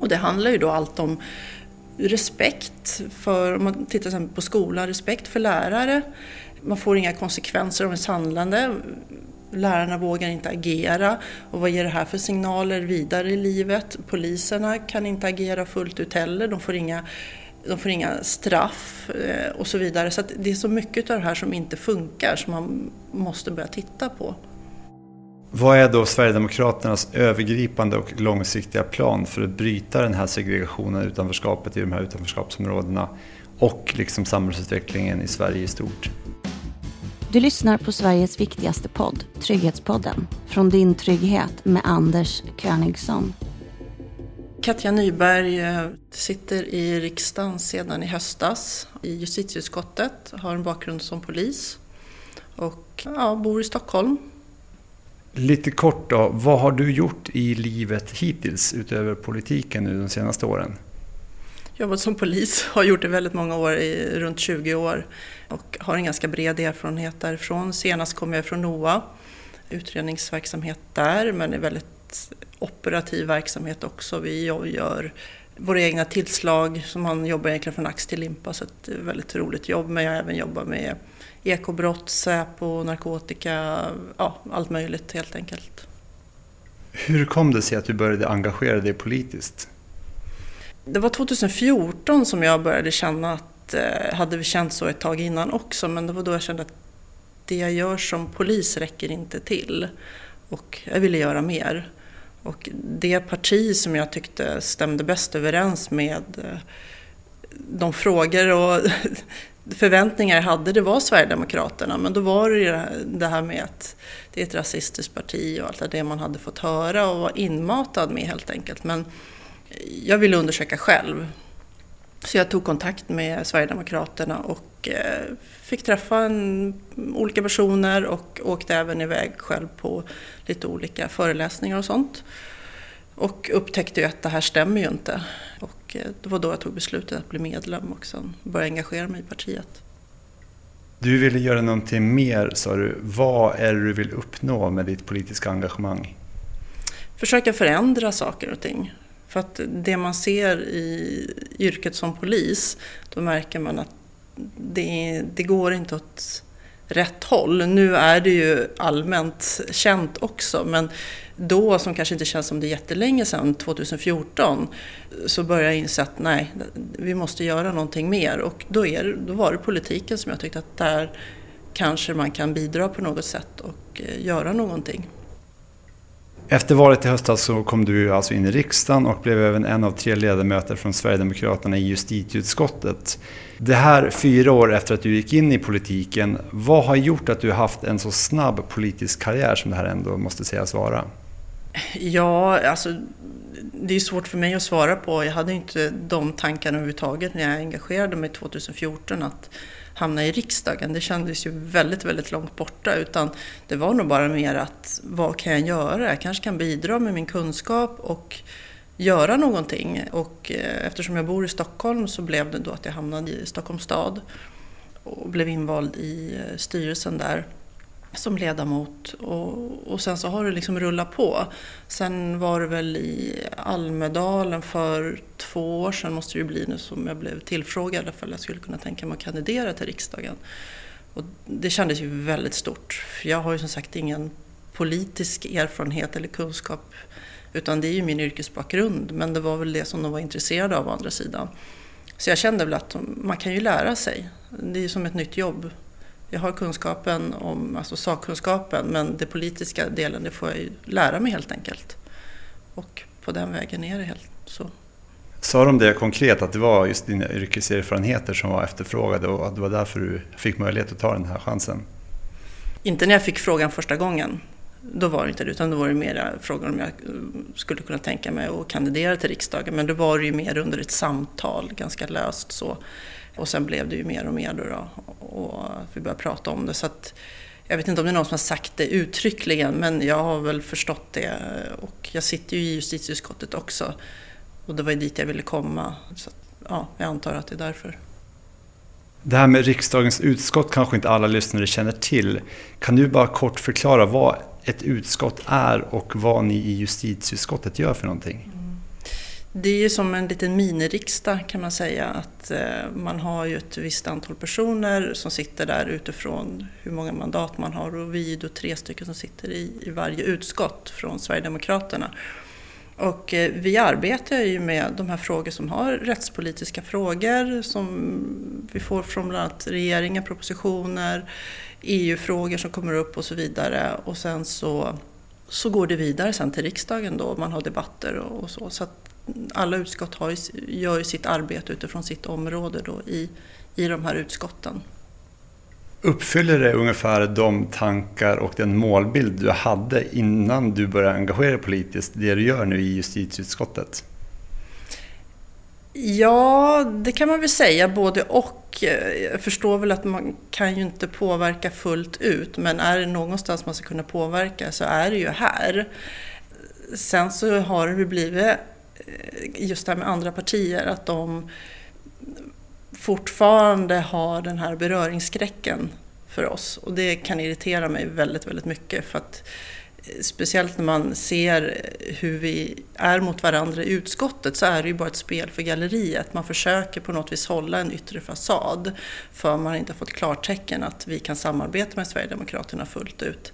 Och det handlar ju då allt om respekt för, om man tittar till exempel på skolan, respekt för lärare. Man får inga konsekvenser av ens handlande. Lärarna vågar inte agera och vad ger det här för signaler vidare i livet? Poliserna kan inte agera fullt ut heller, de får inga, de får inga straff eh, och så vidare. Så det är så mycket av det här som inte funkar som man måste börja titta på. Vad är då Sverigedemokraternas övergripande och långsiktiga plan för att bryta den här segregationen, utanförskapet i de här utanförskapsområdena och liksom samhällsutvecklingen i Sverige i stort? Du lyssnar på Sveriges viktigaste podd, Trygghetspodden, från din trygghet med Anders Königsson. Katja Nyberg eh, sitter i riksdagen sedan i höstas i justitieutskottet, har en bakgrund som polis och ja, bor i Stockholm Lite kort då, vad har du gjort i livet hittills utöver politiken nu de senaste åren? Jobbat som polis, har gjort det väldigt många år, i runt 20 år och har en ganska bred erfarenhet därifrån. Senast kom jag från NOA, utredningsverksamhet där men är väldigt operativ verksamhet också. Vi gör våra egna tillslag, som man jobbar egentligen från ax till limpa så det är ett väldigt roligt jobb men jag även jobbar med ekobrott, Säpo, narkotika, ja, allt möjligt helt enkelt. Hur kom det sig att du började engagera dig politiskt? Det var 2014 som jag började känna att, eh, hade vi känt så ett tag innan också, men det var då jag kände att det jag gör som polis räcker inte till. Och jag ville göra mer. Och det parti som jag tyckte stämde bäst överens med eh, de frågor och förväntningar jag hade, det var Sverigedemokraterna. Men då var det ju det här med att det är ett rasistiskt parti och allt det man hade fått höra och var inmatad med helt enkelt. Men jag ville undersöka själv. Så jag tog kontakt med Sverigedemokraterna och eh, fick träffa en, olika personer och åkte även iväg själv på lite olika föreläsningar och sånt. Och upptäckte ju att det här stämmer ju inte. Och det var då jag tog beslutet att bli medlem och sen började engagera mig i partiet. Du ville göra någonting mer sa du. Vad är det du vill uppnå med ditt politiska engagemang? Försöka förändra saker och ting. För att det man ser i yrket som polis, då märker man att det, det går inte åt rätt håll. Nu är det ju allmänt känt också, men då, som kanske inte känns som det är jättelänge sedan, 2014, så började jag inse att nej, vi måste göra någonting mer. Och då, är, då var det politiken som jag tyckte att där kanske man kan bidra på något sätt och eh, göra någonting. Efter valet i höstas så kom du alltså in i riksdagen och blev även en av tre ledamöter från Sverigedemokraterna i justitieutskottet. Det här fyra år efter att du gick in i politiken, vad har gjort att du haft en så snabb politisk karriär som det här ändå måste sägas vara? Ja, alltså det är svårt för mig att svara på. Jag hade inte de tankarna överhuvudtaget när jag engagerade mig 2014 att hamna i riksdagen. Det kändes ju väldigt, väldigt långt borta. Utan det var nog bara mer att vad kan jag göra? Jag kanske kan bidra med min kunskap och göra någonting. Och eh, eftersom jag bor i Stockholm så blev det då att jag hamnade i Stockholms stad och blev invald i eh, styrelsen där som ledamot och, och sen så har det liksom rullat på. Sen var det väl i Almedalen för två år sedan måste det ju bli nu som jag blev tillfrågad ifall jag skulle kunna tänka mig att kandidera till riksdagen. Och det kändes ju väldigt stort. Jag har ju som sagt ingen politisk erfarenhet eller kunskap utan det är ju min yrkesbakgrund men det var väl det som de var intresserade av å andra sidan. Så jag kände väl att man kan ju lära sig. Det är ju som ett nytt jobb jag har kunskapen, om, alltså sakkunskapen, men det politiska delen det får jag ju lära mig helt enkelt. Och på den vägen är det helt så. Sa de det konkret, att det var just dina yrkeserfarenheter som var efterfrågade och att det var därför du fick möjlighet att ta den här chansen? Inte när jag fick frågan första gången. Då var det inte det, utan då var det mer frågan om jag skulle kunna tänka mig att kandidera till riksdagen. Men då var det ju mer under ett samtal, ganska löst så. Och sen blev det ju mer och mer då, då och vi började prata om det. Så att, jag vet inte om det är någon som har sagt det uttryckligen men jag har väl förstått det och jag sitter ju i justitieutskottet också och det var ju dit jag ville komma. Så ja, jag antar att det är därför. Det här med riksdagens utskott kanske inte alla lyssnare känner till. Kan du bara kort förklara vad ett utskott är och vad ni i justitieutskottet gör för någonting? Det är ju som en liten miniriksdag kan man säga. Att eh, man har ju ett visst antal personer som sitter där utifrån hur många mandat man har och vi är då tre stycken som sitter i, i varje utskott från Sverigedemokraterna. Och eh, vi arbetar ju med de här frågor som har rättspolitiska frågor som vi får från bland annat regeringen, propositioner, EU-frågor som kommer upp och så vidare. Och sen så, så går det vidare sen till riksdagen då, man har debatter och, och så. så att alla utskott har, gör ju sitt arbete utifrån sitt område då i, i de här utskotten. Uppfyller det ungefär de tankar och den målbild du hade innan du började engagera dig politiskt, det du gör nu i justitieutskottet? Ja, det kan man väl säga, både och. Jag förstår väl att man kan ju inte påverka fullt ut, men är det någonstans man ska kunna påverka så är det ju här. Sen så har det blivit, just det här med andra partier, att de fortfarande har den här beröringsskräcken för oss. Och det kan irritera mig väldigt, väldigt mycket. För att, eh, speciellt när man ser hur vi är mot varandra i utskottet så är det ju bara ett spel för galleriet. Man försöker på något vis hålla en yttre fasad för man har inte fått klartecken att vi kan samarbeta med Sverigedemokraterna fullt ut.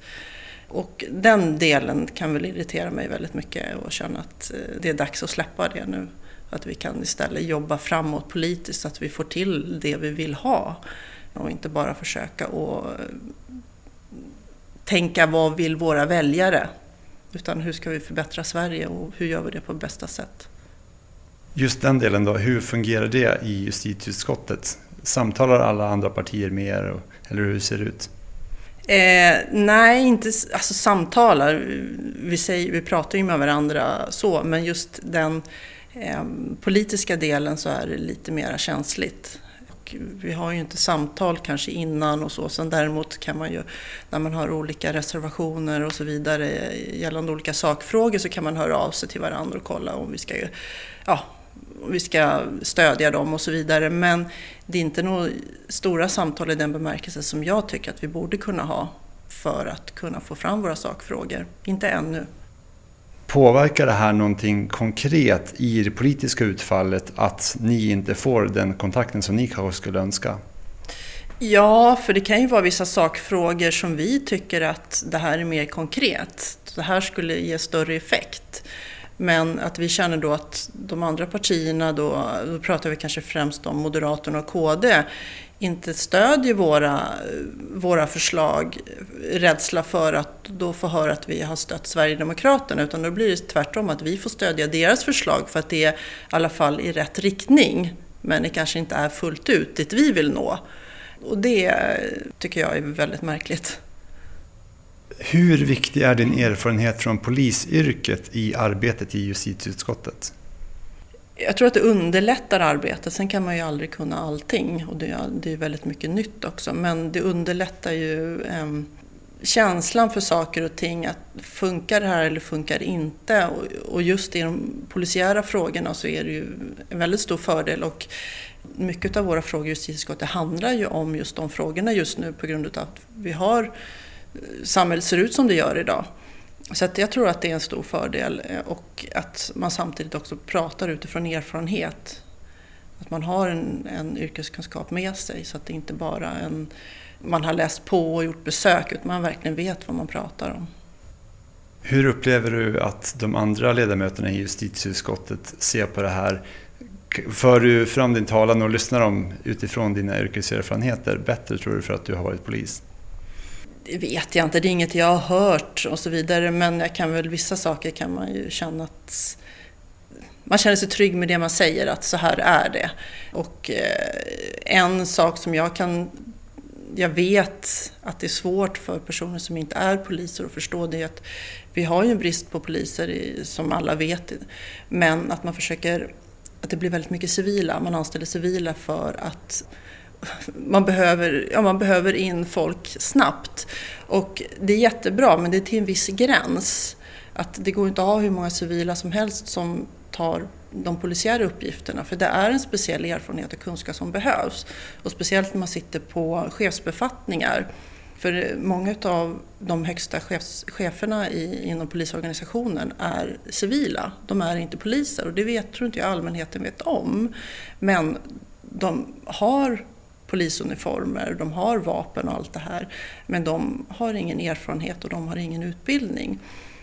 Och den delen kan väl irritera mig väldigt mycket och känna att eh, det är dags att släppa det nu. Att vi kan istället jobba framåt politiskt så att vi får till det vi vill ha. Och inte bara försöka att eh, tänka vad vill våra väljare? Utan hur ska vi förbättra Sverige och hur gör vi det på bästa sätt? Just den delen då, hur fungerar det i justitieutskottet? Samtalar alla andra partier med er eller hur ser det ut? Eh, nej, inte alltså, samtalar. Vi, säger, vi pratar ju med varandra så, men just den eh, politiska delen så är det lite mer känsligt. Och vi har ju inte samtal kanske innan och så. Sen däremot kan man ju, när man har olika reservationer och så vidare gällande olika sakfrågor så kan man höra av sig till varandra och kolla om vi ska, ja, vi ska stödja dem och så vidare. Men det är inte några stora samtal i den bemärkelse som jag tycker att vi borde kunna ha för att kunna få fram våra sakfrågor. Inte ännu. Påverkar det här någonting konkret i det politiska utfallet att ni inte får den kontakten som ni kanske skulle önska? Ja, för det kan ju vara vissa sakfrågor som vi tycker att det här är mer konkret. Det här skulle ge större effekt. Men att vi känner då att de andra partierna, då, då pratar vi kanske främst om Moderaterna och KD, inte stödjer våra, våra förslag, rädsla för att då få höra att vi har stött Sverigedemokraterna, utan då blir det tvärtom att vi får stödja deras förslag för att det är i alla fall i rätt riktning, men det kanske inte är fullt ut dit vi vill nå. Och det tycker jag är väldigt märkligt. Hur viktig är din erfarenhet från polisyrket i arbetet i justitieutskottet? Jag tror att det underlättar arbetet. Sen kan man ju aldrig kunna allting och det är, väldigt mycket nytt också. Men det underlättar ju eh, känslan för saker och ting. Att funkar det här eller funkar det inte? Och, just i de polisiära frågorna så är det ju en väldigt stor fördel. Och mycket av våra frågor i justitieutskottet handlar ju om just de frågorna just nu på grund av att vi har samhället ser ut som det gör idag. Så att jag tror att det är en stor fördel eh, och att man samtidigt också pratar utifrån erfarenhet. Att man har en, en yrkeskunskap med sig så att det inte bara är en, man har läst på och gjort besök utan man verkligen vet vad man pratar om. Hur upplever du att de andra ledamöterna i justitieutskottet ser på det här? För du fram din talan och lyssnar dem utifrån dina yrkeserfarenheter bättre tror du för att du har varit polis? Det vet jag inte, det är inget jag har hört och så vidare. Men jag kan väl, vissa saker kan man ju känna att man känner sig trygg med det man säger, att så här är det. Och eh, en sak som jag kan jag vet att det är svårt för personer som inte är poliser att förstå det är att vi har ju en brist på poliser som alla vet. Men att man försöker, att det blir väldigt mycket civila, man anställer civila för att man behöver, ja, man behöver in folk snabbt. Och det är jättebra, men det är till en viss gräns. Att det går inte att ha hur många civila som helst som tar de polisiära uppgifterna. För det är en speciell erfarenhet och kunskap som behövs. Och speciellt när man sitter på chefsbefattningar. För många av de högsta chefs, cheferna i, inom polisorganisationen är civila. De är inte poliser och det vet, tror inte jag allmänheten vet om. Men de har polisuniformer, de har vapen och allt det här. Men de har ingen erfarenhet och de har ingen utbildning.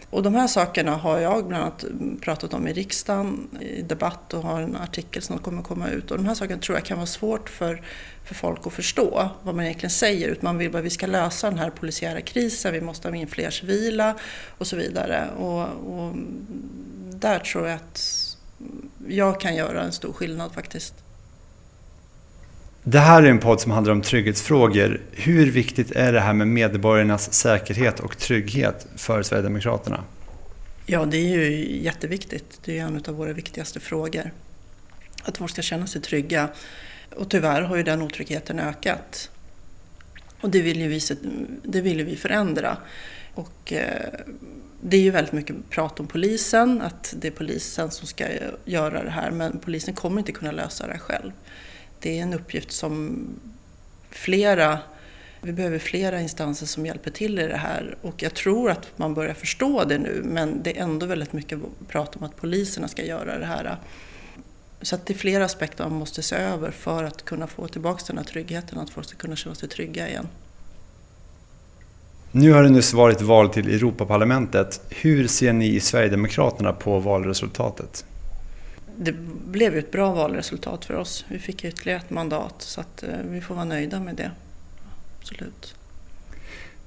Och de här sakerna har jag bland annat pratat om i riksdagen i debatt och har en artikel som kommer komma ut. Och de här sakerna tror jag kan vara svårt för, för folk att förstå vad man egentligen säger. Man vill bara att vi ska lösa den här polisiära krisen, vi måste ha in fler civila och så vidare. Och, och där tror jag att jag kan göra en stor skillnad faktiskt. Det här är en podd som handlar om trygghetsfrågor. Hur viktigt är det här med medborgarnas säkerhet och trygghet för Sverigedemokraterna? Ja, det är ju jätteviktigt. Det är en av våra viktigaste frågor. Att folk ska känna sig trygga. Och tyvärr har ju den otryggheten ökat. Och det vill ju vi, det vill vi förändra. Och eh, det är ju väldigt mycket prat om polisen, att det är polisen som ska göra det här. Men polisen kommer inte kunna lösa det här själv det är en uppgift som flera vi behöver flera instanser som hjälper till i det här och jag tror att man börjar förstå det nu men det är ändå väldigt mycket prat om att poliserna ska göra det här. Så att det är flera aspekter man måste se över för att kunna få tillbaka den här tryggheten, att folk ska kunna känna sig trygga igen. Nu har det nyss varit val till Europaparlamentet. Hur ser ni i Sverigedemokraterna på valresultatet? Det blev ju ett bra valresultat för oss. Vi fick ytterligare ett mandat så att eh, vi får vara nöjda med det. Absolut.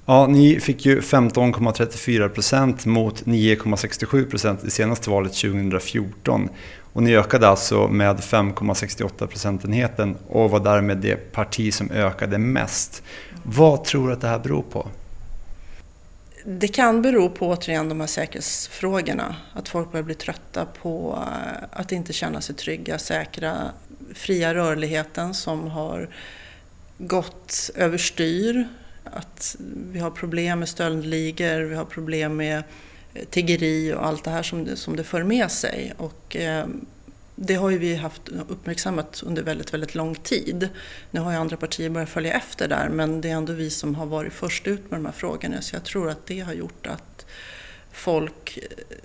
Ja, ni fick ju 15,34 procent mot 9,67 procent i senaste valet 2014. Och ni ökade alltså med 5,68 procentenheten och var därmed det parti som ökade mest. Vad tror du att det här beror på? Det kan bero på återigen de här säkerhetsfrågorna. Att folk börjar bli trötta på eh, att inte känna sig trygga, säkra. Fria rörligheten som har gått överstyr. Att vi har problem med stöldligor, vi har problem med eh, tiggeri och allt det här som det, som det för med sig. Och, eh, det har ju vi haft uppmärksammat under väldigt, väldigt lång tid. Nu har ju andra partier börjat följa efter där men det är ändå vi som har varit först ut med de här frågorna så jag tror att det har gjort att folk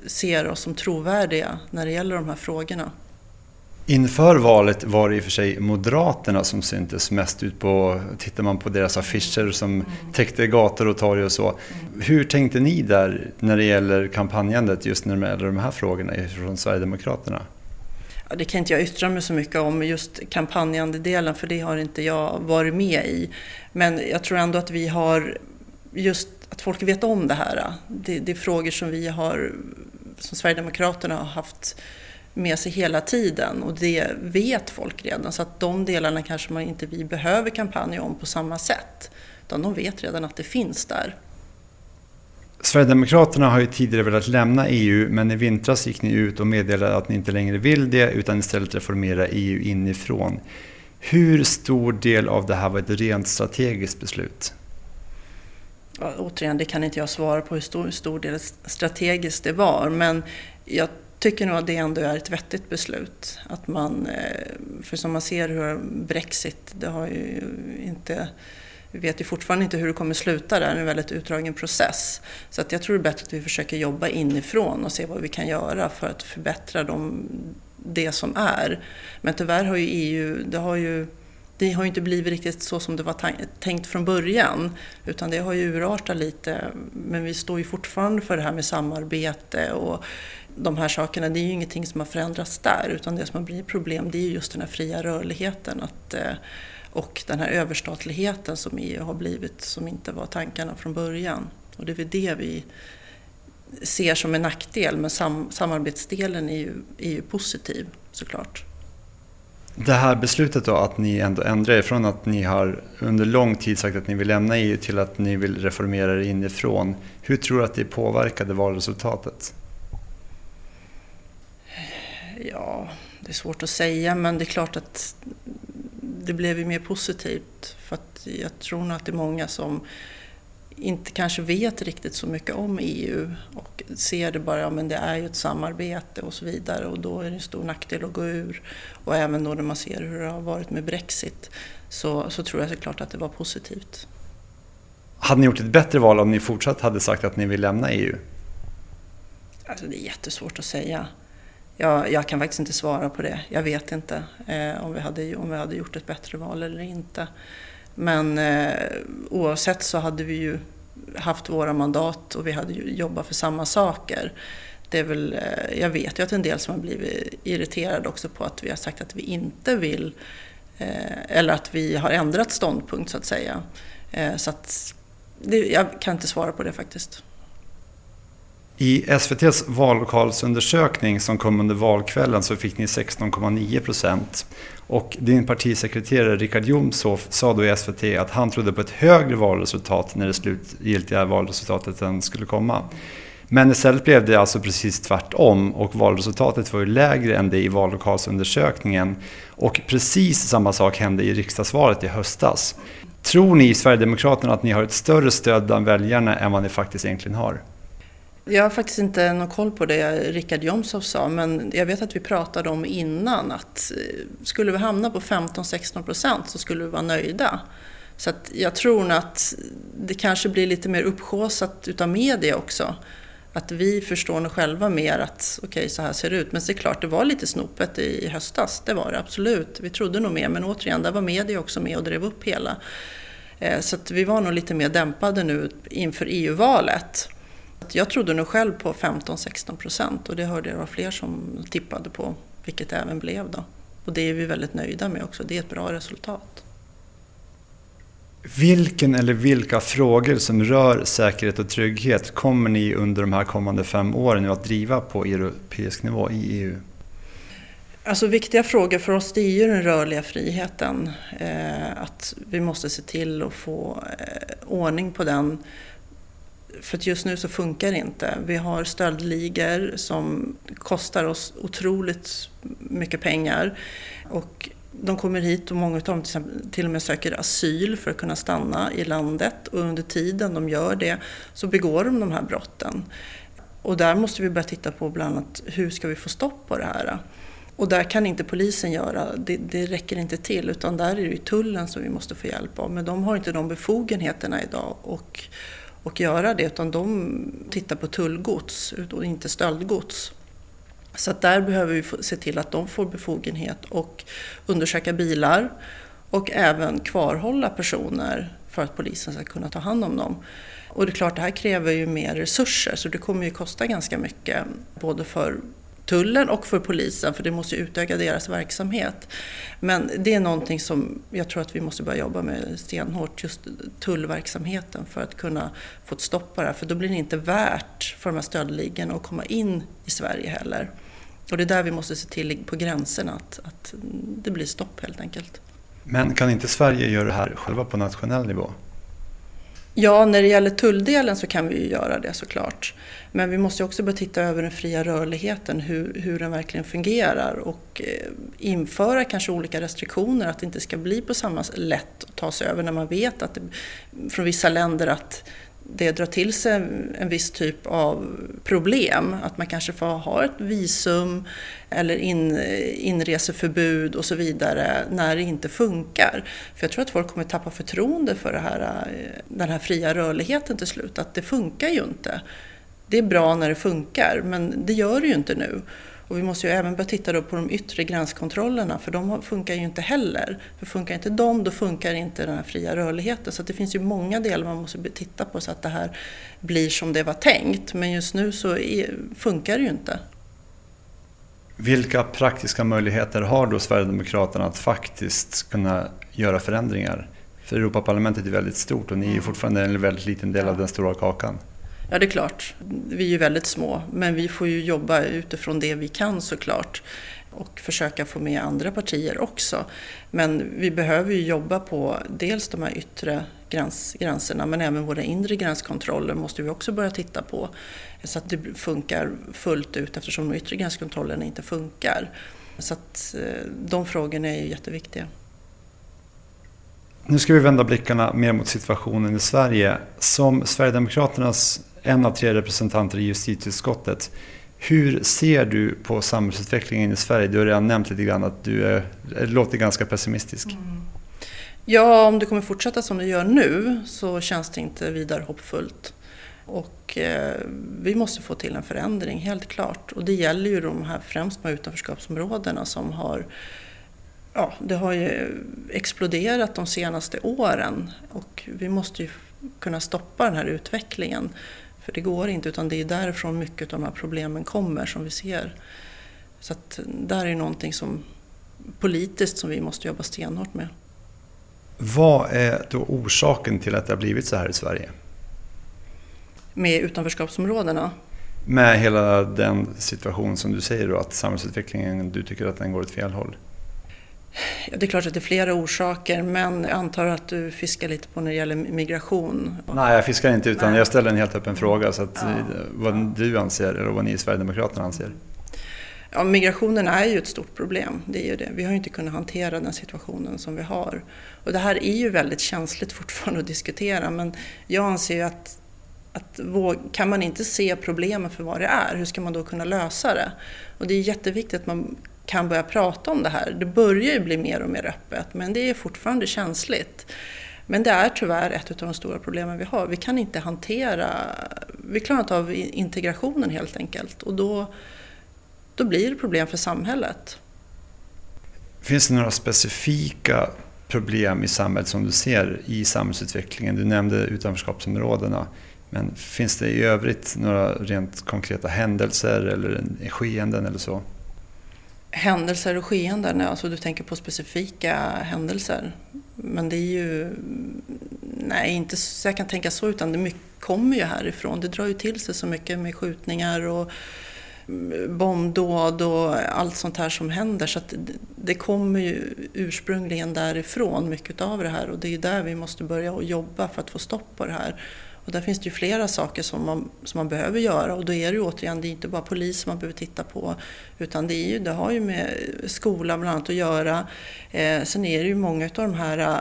ser oss som trovärdiga när det gäller de här frågorna. Inför valet var det i och för sig Moderaterna som syntes mest ut på, tittar man på deras affischer som mm. täckte gator och torg och så. Mm. Hur tänkte ni där när det gäller kampanjandet just när det gäller de här frågorna från Sverigedemokraterna? Ja, det kan inte jag yttra mig så mycket om, just kampanjandedelen, för det har inte jag varit med i. Men jag tror ändå att vi har, just att folk vet om det här. Det, det är frågor som vi har, som Sverigedemokraterna har haft med sig hela tiden och det vet folk redan. Så att de delarna kanske man inte vi behöver kampanja om på samma sätt. Utan de vet redan att det finns där. Sverigedemokraterna har ju tidigare velat lämna EU men i vintras gick ni ut och meddelade att ni inte längre vill det utan istället reformera EU inifrån. Hur stor del av det här var ett rent strategiskt beslut? Ja, återigen, det kan inte jag svara på hur stor, stor del strategiskt det var men jag tycker nog att det ändå är ett vettigt beslut. Att man, eh, för som man ser hur Brexit, det har ju inte vi vet ju fortfarande inte hur det kommer sluta där, det är en väldigt utdragen process. Så att jag tror det är bättre att vi försöker jobba inifrån och se vad vi kan göra för att förbättra de, det som är. Men tyvärr har ju EU, det har ju det har ju inte blivit riktigt så som det var tänkt från början. Utan det har ju urartat lite. Men vi står ju fortfarande för det här med samarbete och de här sakerna. Det är ju ingenting som har förändrats där. Utan det som har blivit problem det är just den här fria rörligheten. Att, eh, och den här överstatligheten som EU har blivit, som inte var tankarna från början. Och det är väl det vi ser som en nackdel, men sam samarbetsdelen är ju, är ju positiv såklart. Det här beslutet då att ni ändå ändrar er från att ni har under lång tid sagt att ni vill lämna EU till att ni vill reformera det inifrån. Hur tror du att det påverkade valresultatet? Ja, det är svårt att säga men det är klart att det blev ju mer positivt. För att jag tror nog att det är många som inte kanske vet riktigt så mycket om EU och ser det bara, ja men det är ju ett samarbete och så vidare och då är det en stor nackdel att gå ur. Och även då när man ser hur det har varit med Brexit så, så tror jag såklart att det var positivt. Hade ni gjort ett bättre val om ni fortsatt hade sagt att ni vill lämna EU? Alltså det är jättesvårt att säga. Jag, jag kan faktiskt inte svara på det. Jag vet inte eh, om, vi hade, om vi hade gjort ett bättre val eller inte. Men eh, oavsett så hade vi ju haft våra mandat och vi hade ju jobbat för samma saker. Det är väl, eh, jag vet ju att en del som har blivit irriterade också på att vi har sagt att vi inte vill eh, eller att vi har ändrat ståndpunkt så att säga. Eh, så att det, jag kan inte svara på det faktiskt. I SVTs vallokalsundersökning som kom under valkvällen så fick ni 16,9 procent. Och din partisekreterare Richard Jomshof sa då i SVT att han trodde på ett högre valresultat när det slutgiltiga valresultatet än skulle komma. Men istället blev det alltså precis tvärtom och valresultatet var ju lägre än det i vallokalsundersökningen. Och precis samma sak hände i riksdagsvalet i höstas. Tror ni i Sverigedemokraterna att ni har ett större stöd bland väljarna än vad ni faktiskt egentligen har? Jag har faktiskt inte någon koll på det Richard Jomshof sa, men jag vet att vi pratade om innan att eh, skulle vi hamna på 15-16 procent så skulle vi vara nöjda. Så att jag tror nog att det kanske blir lite mer uppsjåsat utav media också. Att vi förstår nog själva mer att okej, okay, så här ser det ut. Men det är klart, det var lite snopet i höstas, det var det absolut. Vi trodde nog mer, men återigen, där var media också med och drev upp hela. Eh, så att vi var nog lite mer dämpade nu inför EU-valet. Jag trodde nog själv på 15-16 procent och det hörde jag var fler som tippade på, vilket det även blev då. Och det är vi väldigt nöjda med också, det är ett bra resultat. Vilken eller vilka frågor som rör säkerhet och trygghet kommer ni under de här kommande fem åren att driva på europeisk nivå i EU? Alltså viktiga frågor för oss det är ju den rörliga friheten. Eh, att vi måste se till att få eh, ordning på den för att just nu så funkar det inte. Vi har stöldligor som kostar oss otroligt mycket pengar. Och de kommer hit och många av dem till, och med söker asyl för att kunna stanna i landet. Och under tiden de gör det så begår de de här brotten. Och där måste vi börja titta på bland annat hur ska vi få stopp på det här. Och där kan inte polisen göra, det, det räcker inte till utan där är det ju tullen som vi måste få hjälp av. Men de har inte de befogenheterna idag. Och och göra det utan de tittar på tullgods och inte stöldgods. Så att där behöver vi se till att de får befogenhet och undersöka bilar och även kvarhålla personer för att polisen ska kunna ta hand om dem. Och det är klart, det här kräver ju mer resurser så det kommer ju kosta ganska mycket både för tullen och för polisen för det måste utöka deras verksamhet. Men det är någonting som jag tror att vi måste börja jobba med stenhårt, just tullverksamheten för att kunna få ett stopp på det här. För då blir det inte värt för de här stöldligorna att komma in i Sverige heller. Och det är där vi måste se till på gränserna att, att det blir stopp helt enkelt. Men kan inte Sverige göra det här själva på nationell nivå? Ja, när det gäller tulldelen så kan vi ju göra det såklart. Men vi måste också börja titta över den fria rörligheten, hur, hur den verkligen fungerar och eh, införa kanske olika restriktioner, att det inte ska bli på samma lätt att ta sig över när man vet att det, från vissa länder att det drar till sig en viss typ av problem. Att man kanske får ha ett visum eller in, inreseförbud och så vidare när det inte funkar. För jag tror att folk kommer tappa förtroende för det här, eh, den här fria rörligheten till slut. Att det funkar ju inte. Det är bra när det funkar men det gör det ju inte nu. Och vi måste ju även börja titta på de yttre gränskontrollerna för de funkar ju inte heller. För funkar inte de, då funkar inte den här fria rörligheten. Så det finns ju många delar man måste titta på så att det här blir som det var tänkt. Men just nu så funkar det ju inte. Vilka praktiska möjligheter har då Sverigedemokraterna att faktiskt kunna göra förändringar? För Europaparlamentet är väldigt stort och ni är fortfarande en väldigt liten del av den stora kakan. Ja, det är klart. Vi är ju väldigt små, men vi får ju jobba utifrån det vi kan såklart och försöka få med andra partier också. Men vi behöver ju jobba på dels de här yttre gräns, gränserna men även våra inre gränskontroller måste vi också börja titta på så att det funkar fullt ut eftersom de yttre gränskontrollerna inte funkar. Så att eh, de frågorna är ju jätteviktiga. Nu ska vi vända blickarna mer mot situationen i Sverige. Som Sverigedemokraternas en av tre representanter i justitieutskottet. Hur ser du på samhällsutvecklingen i Sverige? Du har redan nämnt lite grann att du är, eh, låter ganska pessimistisk. Mm. Ja, om det kommer fortsätta som det gör nu så känns det inte vidare hoppfullt. Och eh, vi måste få till en förändring, helt klart. Och det gäller ju de här främst med utanförskapsområdena som har Ja, det har ju exploderat de senaste åren och vi måste ju kunna stoppa den här utvecklingen. För det går inte, utan det är därifrån mycket av de här problemen kommer som vi ser. Så att där är någonting som politiskt som vi måste jobba stenhårt med. Vad är då orsaken till att det har blivit så här i Sverige? Med utanförskapsområdena? Med hela den situation som du säger då, att samhällsutvecklingen, du tycker att den går åt fel håll? Ja, det är klart att det är flera orsaker, men jag antar att du fiskar lite på när det gäller migration? Nej, jag fiskar inte, utan Nej. jag ställer en helt öppen fråga. Så att, ja. Vad du anser, eller vad ni i Sverigedemokraterna anser? Ja, migrationen är ju ett stort problem, det är ju det. Vi har ju inte kunnat hantera den situationen som vi har. Och det här är ju väldigt känsligt fortfarande att diskutera, men jag anser ju att, att kan man inte se problemen för vad det är, hur ska man då kunna lösa det? Och det är jätteviktigt att man kan börja prata om det här. Det börjar ju bli mer och mer öppet, men det är fortfarande känsligt. Men det är tyvärr ett av de stora problemen vi har. Vi kan inte hantera, vi klarar inte av integrationen helt enkelt. Och då då blir det problem för samhället. Finns det några specifika problem i samhället som du ser i samhällsutvecklingen? Du nämnde utanförskapsområdena. Men finns det i övrigt några rent konkreta händelser eller skeenden eller så? Händelser och skeenden, alltså du tänker på specifika händelser. Men det är ju, nej inte så jag kan tänka så utan det kommer ju härifrån. Det drar ju till sig så mycket med skjutningar och mm, bombdåd och allt sånt här som händer. Så det kommer ju ursprungligen därifrån, mycket av det här. Och det är ju där vi måste börja jobba för att få stopp på det här. Och där finns det ju flera saker som man, som man behöver göra och då är det ju återigen, det är inte bara polis man behöver titta på utan det, är ju, det har ju med skolan bland annat att göra. Eh, sen är det ju många av de här eh,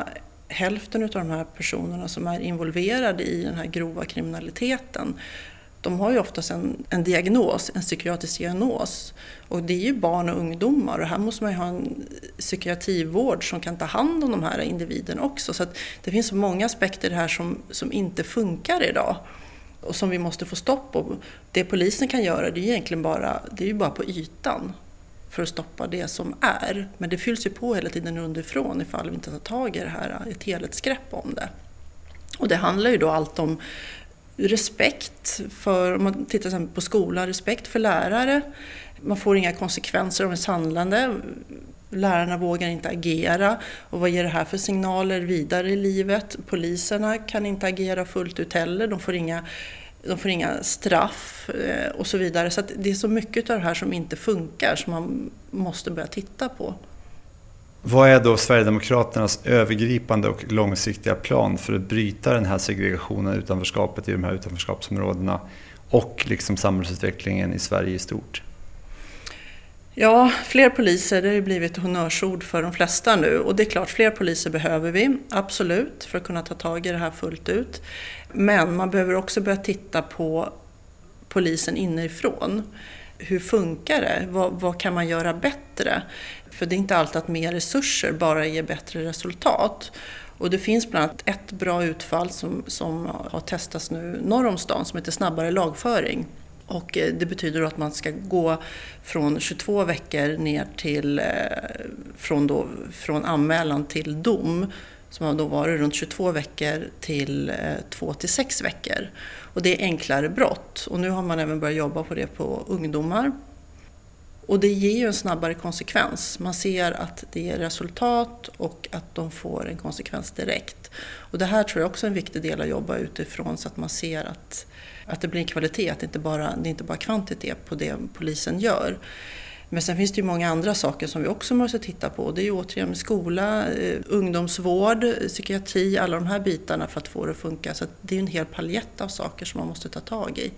hälften av de här personerna som är involverade i den här grova kriminaliteten de har ju oftast en, en diagnos, en psykiatrisk diagnos. Och det är ju barn och ungdomar och här måste man ju ha en psykiatrivård som kan ta hand om de här individerna också. Så det finns så många aspekter här som, som inte funkar idag och som vi måste få stopp på. Det polisen kan göra det är egentligen bara, det är ju bara på ytan för att stoppa det som är. Men det fylls ju på hela tiden underifrån ifall vi inte tar tag i det här, ett helhetsgrepp om det. Och det handlar ju då allt om respekt för, om man tittar till exempel på skolan, respekt för lärare. Man får inga konsekvenser av ens handlande. Lärarna vågar inte agera. Och vad ger det här för signaler vidare i livet? Poliserna kan inte agera fullt ut heller. De får inga, de får inga straff eh, och så vidare. Så det är så mycket av det här som inte funkar som man måste börja titta på. Vad är då Sverigedemokraternas övergripande och långsiktiga plan för att bryta den här segregationen, utanförskapet i de här utanförskapsområdena och liksom samhällsutvecklingen i Sverige i stort? Ja, fler poliser det har blivit honnörsord för de flesta nu och det är klart, fler poliser behöver vi, absolut, för att kunna ta tag i det här fullt ut. Men man behöver också börja titta på polisen inifrån. Hur funkar det? Vad, vad kan man göra bättre? För det är inte alltid att mer resurser bara ger bättre resultat. Och det finns bland annat ett bra utfall som, som har testats nu norr om stan som heter snabbare lagföring. Och eh, det betyder att man ska gå från 22 veckor ner till, eh, från, då, från anmälan till dom, som har då varit runt 22 veckor till eh, 2 till 6 veckor. Och det är enklare brott. Och nu har man även börjat jobba på det på ungdomar och det ger ju en snabbare konsekvens. Man ser att det ger resultat och att de får en konsekvens direkt. Och det här tror jag också är en viktig del att jobba utifrån så att man ser att, att det blir en kvalitet, att det inte bara det är inte bara kvantitet på det polisen gör. Men sen finns det ju många andra saker som vi också måste titta på. Det är ju återigen skola, eh, ungdomsvård, psykiatri, alla de här bitarna för att få det att funka. Så det är en hel paljett av saker som man måste ta tag i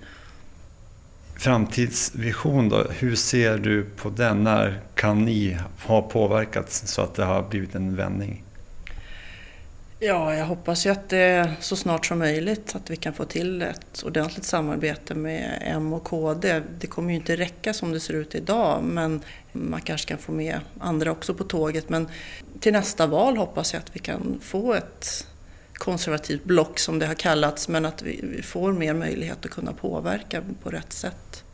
framtidsvision då, hur ser du på den? När kan ni ha påverkats så att det har blivit en vändning? Ja, jag hoppas ju att det så snart som möjligt att vi kan få till ett ordentligt samarbete med M och KD. Det kommer ju inte räcka som det ser ut idag men man kanske kan få med andra också på tåget. Men till nästa val hoppas jag att vi kan få ett konservativt block som det har kallats men att vi får mer möjlighet att kunna påverka på rätt sätt.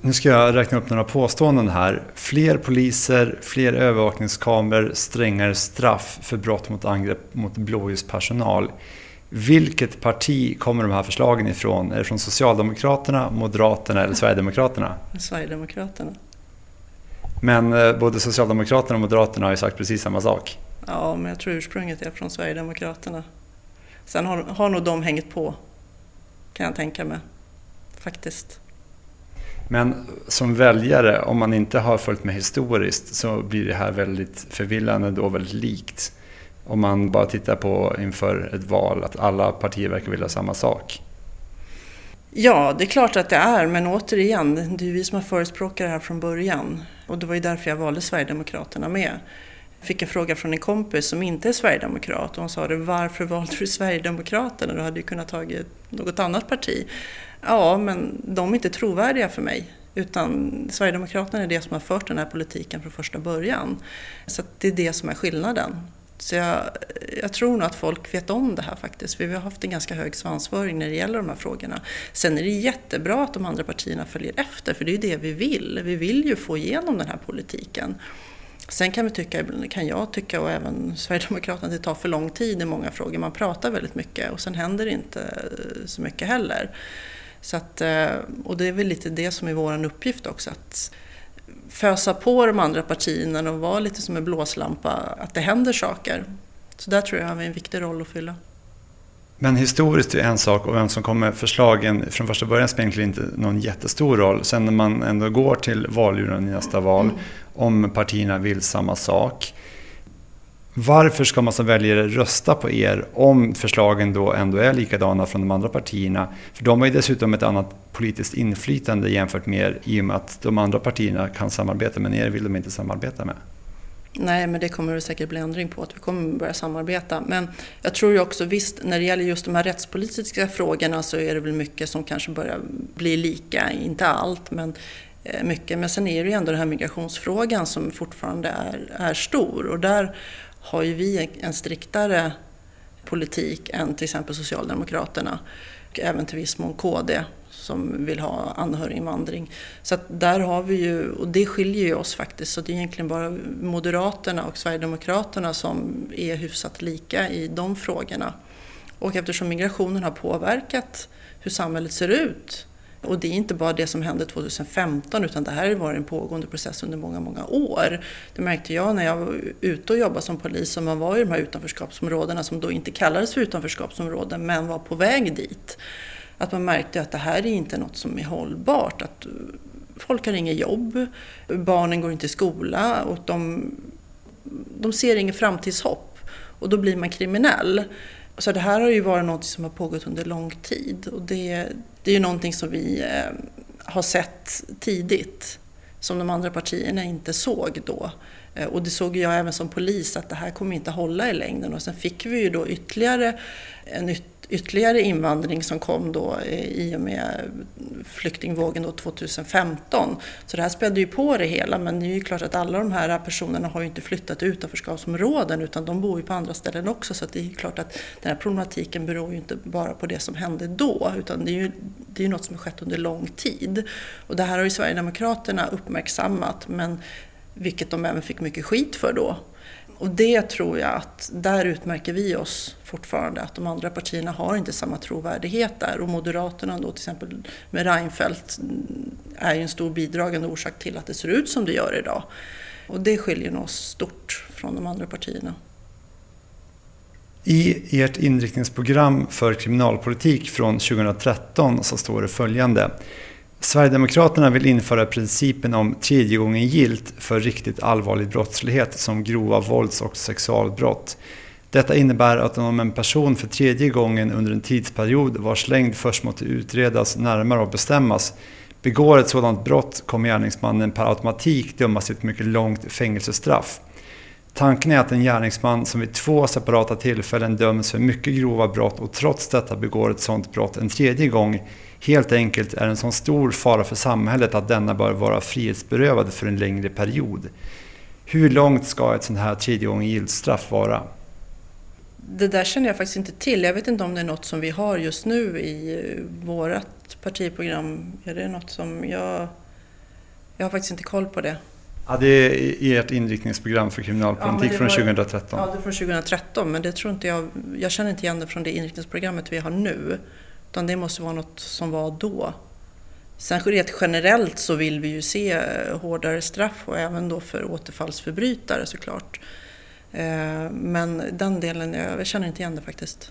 Nu ska jag räkna upp några påståenden här. Fler poliser, fler övervakningskameror, strängare straff för brott mot angrepp mot blåljuspersonal. Vilket parti kommer de här förslagen ifrån? Är det från Socialdemokraterna, Moderaterna eller Sverigedemokraterna? Sverigedemokraterna. Men eh, både Socialdemokraterna och Moderaterna har ju sagt precis samma sak. Ja, men jag tror ursprunget är från Sverigedemokraterna. Sen har, har nog de hängt på, kan jag tänka mig. Faktiskt. Men som väljare, om man inte har följt med historiskt, så blir det här väldigt förvillande och väldigt likt. Om man bara tittar på inför ett val, att alla partier verkar vilja samma sak. Ja, det är klart att det är, men återigen, det är vi som har förespråkat det här från början. Och det var ju därför jag valde Sverigedemokraterna med. Jag fick en fråga från en kompis som inte är sverigedemokrat och hon sa det, varför valde du Sverigedemokraterna? Du hade ju kunnat tagit något annat parti. Ja, men de är inte trovärdiga för mig. Utan Sverigedemokraterna är det som har fört den här politiken från första början. Så det är det som är skillnaden. Så jag, jag, tror nog att folk vet om det här faktiskt. Vi har haft en ganska hög svansföring när det gäller de här frågorna. Sen är det jättebra att de andra partierna följer efter, för det är ju det vi vill. Vi vill ju få igenom den här politiken. Sen kan, vi tycka, kan jag tycka, och även Sverigedemokraterna, att det tar för lång tid i många frågor. Man pratar väldigt mycket och sen händer det inte eh, så mycket heller. Så att, eh, och det är väl lite det som är vår uppgift också, att fösa på de andra partierna och vara lite som en blåslampa, att det händer saker. Så där tror jag har vi en viktig roll att fylla. Men historiskt är en sak och vem som kommer med förslagen från första början spelar egentligen inte någon jättestor roll. Sen när man ändå går till valurnan i nästa val, mm. om partierna vill samma sak, varför ska man som väljare rösta på er om förslagen då ändå är likadana från de andra partierna? För de har ju dessutom ett annat politiskt inflytande jämfört med er i och med att de andra partierna kan samarbeta men er vill de inte samarbeta med. Nej, men det kommer det säkert bli ändring på, att vi kommer börja samarbeta. Men jag tror ju också visst, när det gäller just de här rättspolitiska frågorna så är det väl mycket som kanske börjar bli lika, inte allt, men eh, mycket. Men sen är det ju ändå den här migrationsfrågan som fortfarande är, är stor och där har ju vi en striktare politik än till exempel Socialdemokraterna och även till viss mån KD som vill ha anhöriginvandring. Så att där har vi ju, och det skiljer ju oss faktiskt, så det är egentligen bara Moderaterna och Sverigedemokraterna som är hyfsat lika i de frågorna. Och eftersom migrationen har påverkat hur samhället ser ut och det är inte bara det som hände 2015 utan det här har varit en pågående process under många, många år. Det märkte jag när jag var ute och jobbade som polis och man var i de här utanförskapsområdena som då inte kallades för utanförskapsområden men var på väg dit. Att man märkte att det här är inte något som är hållbart. Att folk har inget jobb, barnen går inte i skola och de, de ser inget framtidshopp. Och då blir man kriminell. Så det här har ju varit något som har pågått under lång tid och det, det är ju någonting som vi eh, har sett tidigt som de andra partierna inte såg då. Eh, och det såg jag även som polis att det här kommer inte hålla i längden och sen fick vi ju då ytterligare en yt ytterligare invandring som kom då eh, i och med flyktingvågen då 2015. Så det här spädde ju på det hela men det är ju klart att alla de här personerna har ju inte flyttat till utanförskapsområden utan de bor ju på andra ställen också så det är klart att den här problematiken beror ju inte bara på det som hände då utan det är ju det är något som har skett under lång tid. Och det här har ju Sverigedemokraterna uppmärksammat men vilket de även fick mycket skit för då. Och det tror jag att där utmärker vi oss fortfarande, att de andra partierna har inte samma trovärdighet där. Och Moderaterna då till exempel med Reinfeldt är ju en stor bidragande orsak till att det ser ut som det gör idag. Och det skiljer oss stort från de andra partierna. I ert inriktningsprogram för kriminalpolitik från 2013 så står det följande. Sverigedemokraterna vill införa principen om tredje gången gilt för riktigt allvarlig brottslighet som grova vålds och sexualbrott. Detta innebär att om en person för tredje gången under en tidsperiod vars längd först måste utredas närmare och bestämmas begår ett sådant brott kommer gärningsmannen per automatik dömas till ett mycket långt fängelsestraff. Tanken är att en gärningsman som vid två separata tillfällen döms för mycket grova brott och trots detta begår ett sådant brott en tredje gång helt enkelt är en sån stor fara för samhället att denna bör vara frihetsberövad för en längre period. Hur långt ska ett sånt här tredje gången giltstraff vara? Det där känner jag faktiskt inte till. Jag vet inte om det är något som vi har just nu i vårt partiprogram. Är det något som jag... Jag har faktiskt inte koll på det. Ja, det är ert inriktningsprogram för kriminalpolitik ja, från 2013. Ja, det är från 2013, men det tror inte jag... Jag känner inte igen det från det inriktningsprogrammet vi har nu. Utan det måste vara något som var då. Sen rent generellt så vill vi ju se hårdare straff och även då för återfallsförbrytare såklart. Eh, men den delen, jag känner inte igen det faktiskt.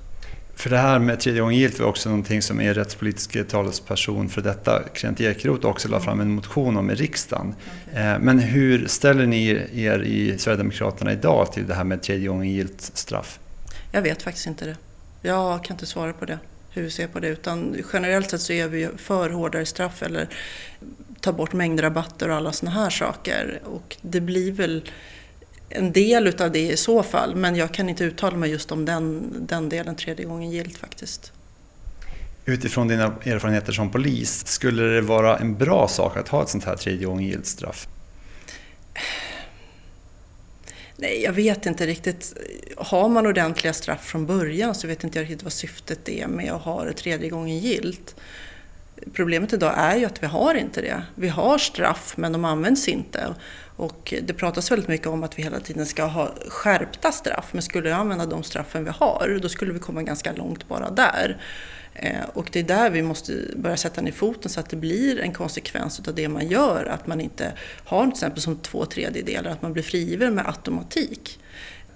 För det här med tredje gången gilt var också någonting som er rättspolitiska talesperson för detta, Kent Ekeroth, också la fram en motion om i riksdagen. Okay. Men hur ställer ni er i Sverigedemokraterna idag till det här med tredje gången gilt straff? Jag vet faktiskt inte det. Jag kan inte svara på det, hur vi ser på det. Utan generellt sett så är vi för hårdare straff eller ta bort mängdrabatter och alla sådana här saker. Och det blir väl en del utav det i så fall, men jag kan inte uttala mig just om den, den delen tredje gången gilt faktiskt. Utifrån dina erfarenheter som polis, skulle det vara en bra sak att ha ett sånt här tredje gången gilt straff? Nej, jag vet inte riktigt. Har man ordentliga straff från början så vet inte jag riktigt vad syftet är med att ha det tredje gången gilt. Problemet idag är ju att vi har inte det. Vi har straff men de används inte. Och det pratas väldigt mycket om att vi hela tiden ska ha skärpta straff. Men skulle vi använda de straffen vi har, då skulle vi komma ganska långt bara där. Eh, och det är där vi måste börja sätta ner foten så att det blir en konsekvens av det man gör. Att man inte har till exempel som två tredjedelar, att man blir frigiven med automatik.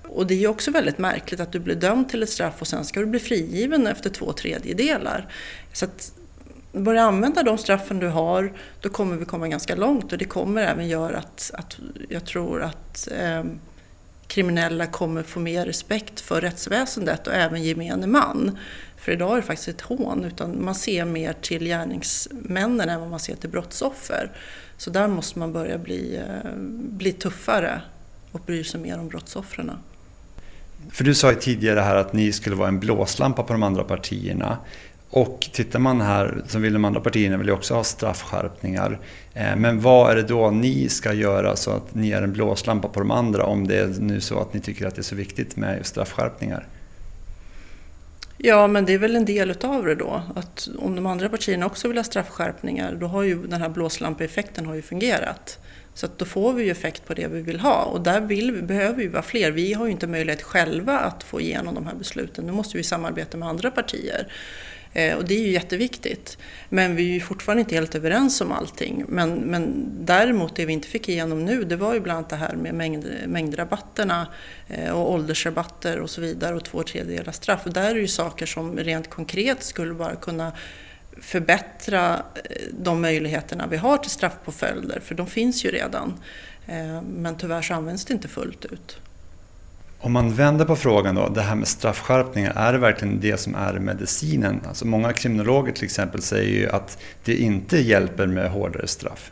Och det är ju också väldigt märkligt att du blir dömd till ett straff och sen ska du bli frigiven efter två tredjedelar. Så att börja använda de straffen du har, då kommer vi komma ganska långt och det kommer även göra att, att jag tror att eh, kriminella kommer få mer respekt för rättsväsendet och även gemene man. För idag är det faktiskt ett hån, utan man ser mer till gärningsmännen än vad man ser till brottsoffer. Så där måste man börja bli, eh, bli tuffare och bry sig mer om brottsoffren. För du sa ju tidigare här att ni skulle vara en blåslampa på de andra partierna. Och tittar man här så vill de andra partierna vill också ha straffskärpningar. Eh, men vad är det då ni ska göra så att ni är en blåslampa på de andra om det är nu så att ni tycker att det är så viktigt med straffskärpningar? Ja, men det är väl en del utav det då. Att om de andra partierna också vill ha straffskärpningar, då har ju den här blåslampaeffekten har ju fungerat. Så att då får vi ju effekt på det vi vill ha och där vill vi, behöver vi vara fler. Vi har ju inte möjlighet själva att få igenom de här besluten. Nu måste vi samarbeta med andra partier. Eh, och det är ju jätteviktigt. Men vi är ju fortfarande inte helt överens om allting. Men, men däremot det vi inte fick igenom nu det var ju bland annat det här med mängd, mängdrabatterna eh, och åldersrabatter och så vidare och två tredjedelar straff. Och där är det ju saker som rent konkret skulle bara kunna förbättra eh, de möjligheterna vi har till straffpåföljder, för de finns ju redan. Men tyvärr så används det inte fullt ut. Om man vänder på frågan då, det här med straffskärpningar, är det verkligen det som är medicinen? Alltså många kriminologer till exempel säger ju att det inte hjälper med hårdare straff.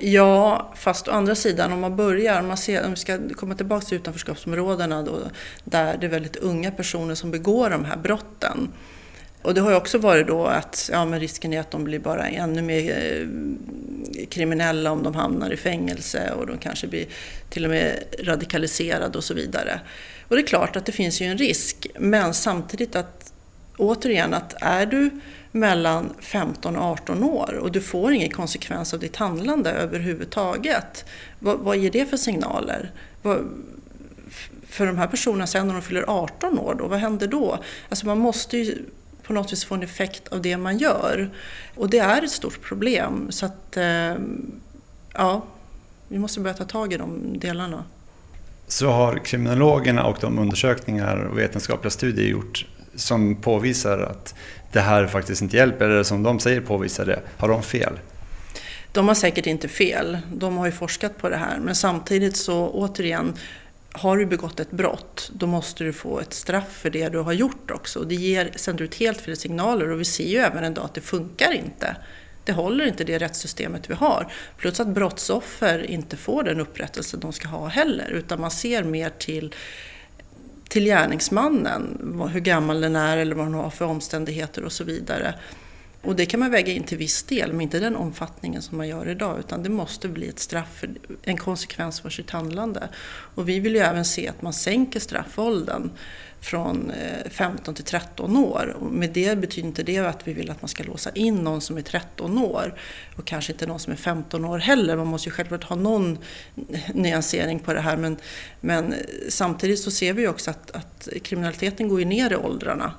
Ja, fast å andra sidan om man börjar, om, man ser, om vi ska komma tillbaka till utanförskapsområdena då, där det är väldigt unga personer som begår de här brotten. Och det har ju också varit då att ja, men risken är att de blir bara ännu mer eh, kriminella om de hamnar i fängelse och de kanske blir till och med radikaliserade och så vidare. Och det är klart att det finns ju en risk, men samtidigt att återigen att är du mellan 15 och 18 år och du får ingen konsekvens av ditt handlande överhuvudtaget. Vad, vad ger det för signaler? Vad, för de här personerna sen när de fyller 18 år då, vad händer då? Alltså man måste ju på något vis få en effekt av det man gör. Och det är ett stort problem. Så att, eh, ja, vi måste börja ta tag i de delarna. Så har kriminologerna och de undersökningar och vetenskapliga studier gjort som påvisar att det här faktiskt inte hjälper, eller som de säger påvisar det, har de fel? De har säkert inte fel. De har ju forskat på det här. Men samtidigt så återigen, har du begått ett brott, då måste du få ett straff för det du har gjort också. Det ger, sänder ut helt fel signaler och vi ser ju även en dag att det funkar inte. det håller inte det rättssystemet vi har. Plus att brottsoffer inte får den upprättelse de ska ha heller, utan man ser mer till till gärningsmannen, hur gammal den är eller vad den har för omständigheter och så vidare. Och det kan man väga in till viss del, men inte den omfattningen som man gör idag, utan det måste bli ett straff, en konsekvens för sitt handlande. Och vi vill ju även se att man sänker straffåldern från eh, 15 till 13 år. Och med det betyder inte det att vi vill att man ska låsa in någon som är 13 år och kanske inte någon som är 15 år heller. Man måste ju självklart ha någon nyansering på det här men, men eh, samtidigt så ser vi också att, att kriminaliteten går ju ner i åldrarna.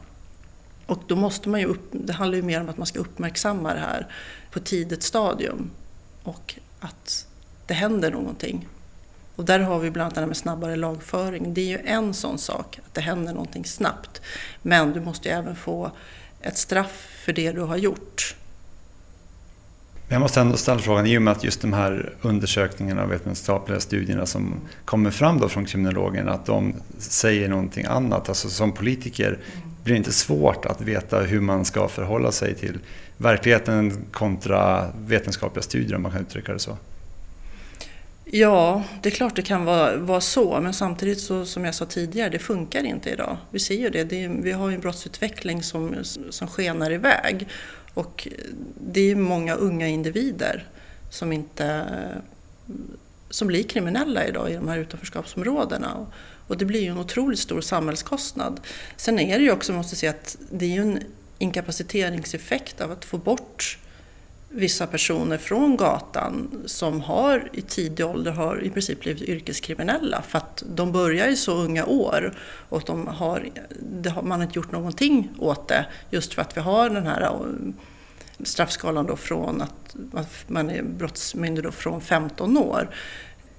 Och då måste man ju upp, det handlar ju mer om att man ska uppmärksamma det här på tidigt stadium och att det händer någonting. Och där har vi bland annat det här med snabbare lagföring. Det är ju en sån sak, att det händer någonting snabbt. Men du måste ju även få ett straff för det du har gjort. Jag måste ändå ställa frågan, i och med att just de här undersökningarna och vetenskapliga studierna som kommer fram då från kriminologerna, att de säger någonting annat. Alltså som politiker blir det inte svårt att veta hur man ska förhålla sig till verkligheten kontra vetenskapliga studier om man kan uttrycka det så. Ja, det är klart det kan vara, vara så, men samtidigt så, som jag sa tidigare, det funkar inte idag. Vi ser ju det, det är, vi har ju en brottsutveckling som, som skenar iväg och det är många unga individer som inte som blir kriminella idag i de här utanförskapsområdena. Och det blir ju en otroligt stor samhällskostnad. Sen är det ju också, måste säga, att det är ju en inkapaciteringseffekt av att få bort vissa personer från gatan som har i tidig ålder har i princip blivit yrkeskriminella för att de börjar i så unga år och de har, har, man har inte gjort någonting åt det just för att vi har den här eh, straffskalan då från att, att man är brottsmyndig då från 15 år.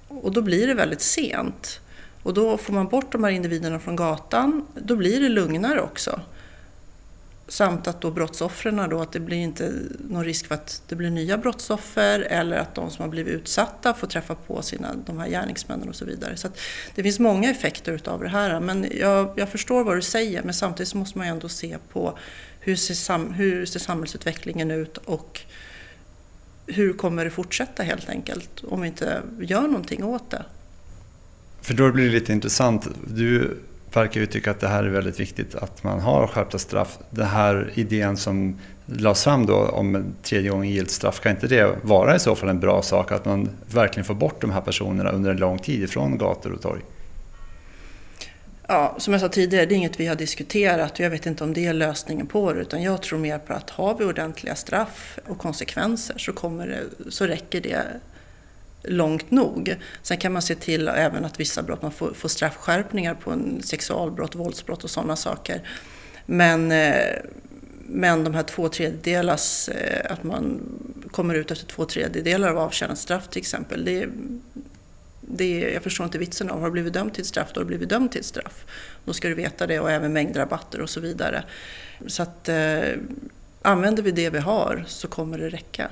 Och då blir det väldigt sent. Och då får man bort de här individerna från gatan, då blir det lugnare också. Samt att då brottsoffren då, att det blir inte någon risk för att det blir nya brottsoffer eller att de som har blivit utsatta får träffa på sina, de här gärningsmännen och så vidare. Så det finns många effekter utav det här. Men jag, jag, förstår vad du säger men samtidigt så måste man ju ändå se på hur ser, sam, hur ser samhällsutvecklingen ut och hur kommer det fortsätta helt enkelt om vi inte gör någonting åt det. För då blir det lite intressant. Du verkar ju tycka att det här är väldigt viktigt, att man har skärpta straff. Den här idén som lades fram då om tredje gången gillt straff, kan inte det vara i så fall en bra sak? Att man verkligen får bort de här personerna under en lång tid ifrån gator och torg? Ja, som jag sa tidigare, det är inget vi har diskuterat och jag vet inte om det är lösningen på det. Utan jag tror mer på att har vi ordentliga straff och konsekvenser så, kommer det, så räcker det långt nog. Sen kan man se till även att vissa brott, man får, får straffskärpningar på en sexualbrott, våldsbrott och sådana saker. Men, eh, men de här två tredjedelars, eh, att man kommer ut efter två tredjedelar av avtjänat straff till exempel. Det, det, jag förstår inte vitsen av, har du blivit dömd till ett straff, då har du blivit dömd till ett straff. Då ska du veta det och även mängdrabatter och så vidare. Så att eh, använder vi det vi har så kommer det räcka.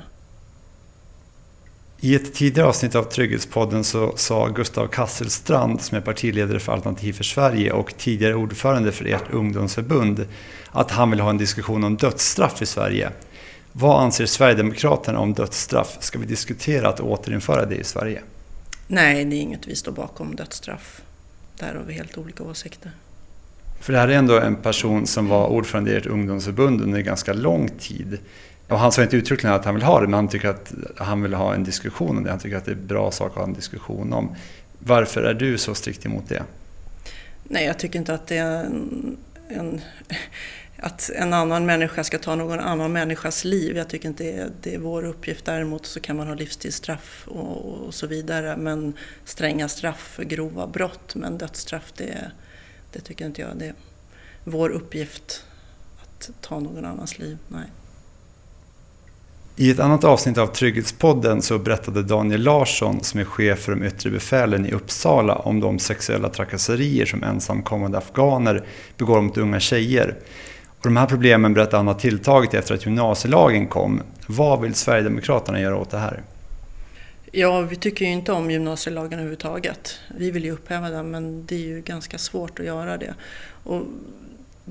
I ett tidigare avsnitt av Trygghetspodden så sa Gustav Kasselstrand som är partiledare för Alternativ för Sverige och tidigare ordförande för ert ungdomsförbund att han vill ha en diskussion om dödsstraff i Sverige. Vad anser Sverigedemokraterna om dödsstraff? Ska vi diskutera att återinföra det i Sverige? Nej, det är inget vi står bakom dödsstraff. Där har vi helt olika åsikter. För det här är ändå en person som var ordförande i ert ungdomsförbund under ganska lång tid. Och han sa inte uttryckligen att han vill ha det, men han tycker att han vill ha en diskussion om det. Han tycker att det är en bra sak att ha en diskussion om. Varför är du så strikt emot det? Nej, jag tycker inte att det är en, en, att en annan människa ska ta någon annan människas liv. Jag tycker inte det är, det är vår uppgift. Däremot så kan man ha livstidsstraff och, och så vidare. Men stränga straff för grova brott. Men dödsstraff, det, det tycker inte jag. Det är vår uppgift att ta någon annans liv. Nej. I ett annat avsnitt av Trygghetspodden så berättade Daniel Larsson, som är chef för de yttre befälen i Uppsala, om de sexuella trakasserier som ensamkommande afghaner begår mot unga tjejer. Och de här problemen berättar han har tilltagit efter att gymnasielagen kom. Vad vill Sverigedemokraterna göra åt det här? Ja, vi tycker ju inte om gymnasielagen överhuvudtaget. Vi vill ju upphäva den, men det är ju ganska svårt att göra det. Och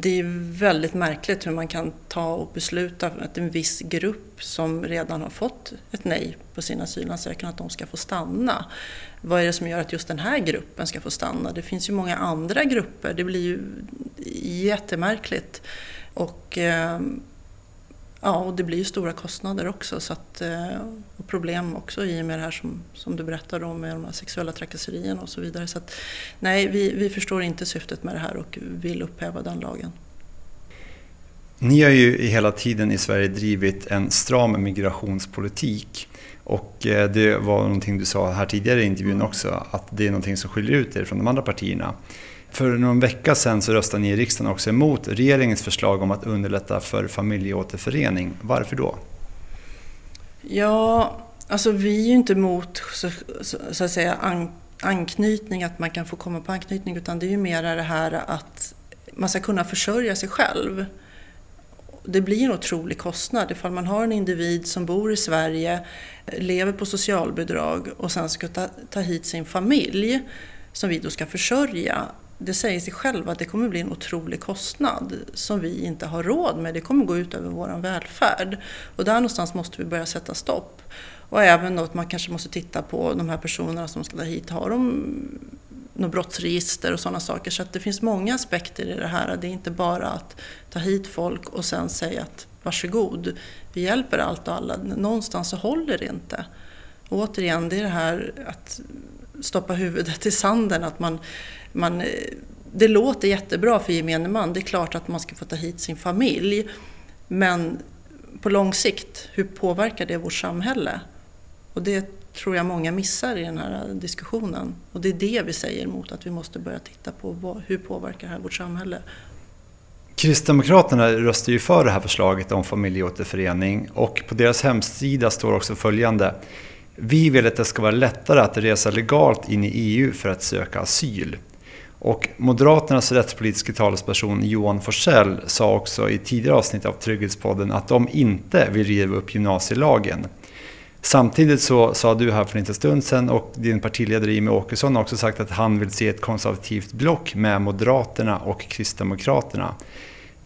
det är väldigt märkligt hur man kan ta och besluta att en viss grupp som redan har fått ett nej på sin asylansökan, att de ska få stanna. Vad är det som gör att just den här gruppen ska få stanna? Det finns ju många andra grupper, det blir ju jättemärkligt. Och, eh, ja, och det blir ju stora kostnader också så att, eh, och problem också i och med det här som, som du berättade om med de här sexuella trakasserierna och så vidare. Så att, nej, vi, vi förstår inte syftet med det här och vill upphäva den lagen. Ni har ju hela tiden i Sverige drivit en stram migrationspolitik. Och eh, det var någonting du sa här tidigare i intervjun också, att det är någonting som skiljer ut er från de andra partierna. För någon vecka sedan så röstade ni i riksdagen också emot regeringens förslag om att underlätta för familjeåterförening. Varför då? Ja, alltså vi är ju inte emot så, så att säga an, anknytning, att man kan få komma på anknytning, utan det är ju mera det här att man ska kunna försörja sig själv. Det blir en otrolig kostnad ifall man har en individ som bor i Sverige, lever på socialbidrag och sen ska ta, ta hit sin familj som vi då ska försörja det säger sig själv att det kommer bli en otrolig kostnad som vi inte har råd med. Det kommer gå ut över vår välfärd. Och där någonstans måste vi börja sätta stopp. Och även då att man kanske måste titta på de här personerna som ska ta hit. Har de något brottsregister och sådana saker? Så att det finns många aspekter i det här. Det är inte bara att ta hit folk och sen säga att varsågod, vi hjälper allt och alla. Någonstans så håller det inte. Och återigen, det är det här att stoppa huvudet i sanden. Att man, man, eh, det låter jättebra för gemene man. Det är klart att man ska få ta hit sin familj. Men på lång sikt, hur påverkar det vårt samhälle? Och det tror jag många missar i den här diskussionen. Och det är det vi säger emot att vi måste börja titta på vad, hur påverkar det här vårt samhälle? Kristdemokraterna röstar ju för det här förslaget om familjeåterförening och på deras hemsida står också följande. Vi vill att det ska vara lättare att resa legalt in i EU för att söka asyl. Och Moderaternas rättspolitiska talesperson Johan Forsell sa också i tidigare avsnitt av Trygghetspodden att de inte vill riva upp gymnasielagen. Samtidigt så sa du här för en liten stund sedan och din partiledare Jimmie Åkesson har också sagt att han vill se ett konservativt block med Moderaterna och Kristdemokraterna.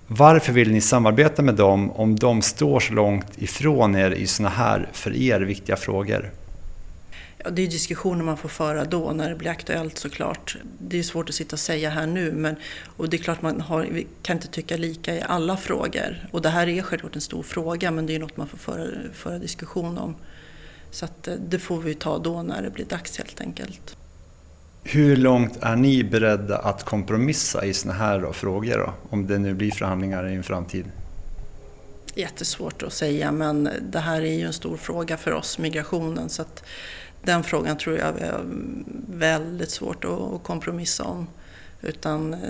Varför vill ni samarbeta med dem om de står så långt ifrån er i sådana här för er viktiga frågor? Ja, det är diskussioner man får föra då när det blir aktuellt såklart. Det är svårt att sitta och säga här nu men och det är klart man har, vi kan inte tycka lika i alla frågor. Och det här är självklart en stor fråga men det är något man får föra, föra diskussion om. Så att eh, det får vi ta då när det blir dags helt enkelt. Hur långt är ni beredda att kompromissa i sådana här då, frågor då? Om det nu blir förhandlingar i en framtid? Jättesvårt att säga men det här är ju en stor fråga för oss, migrationen. Så att den frågan tror jag är väldigt svårt att kompromissa om. Utan eh,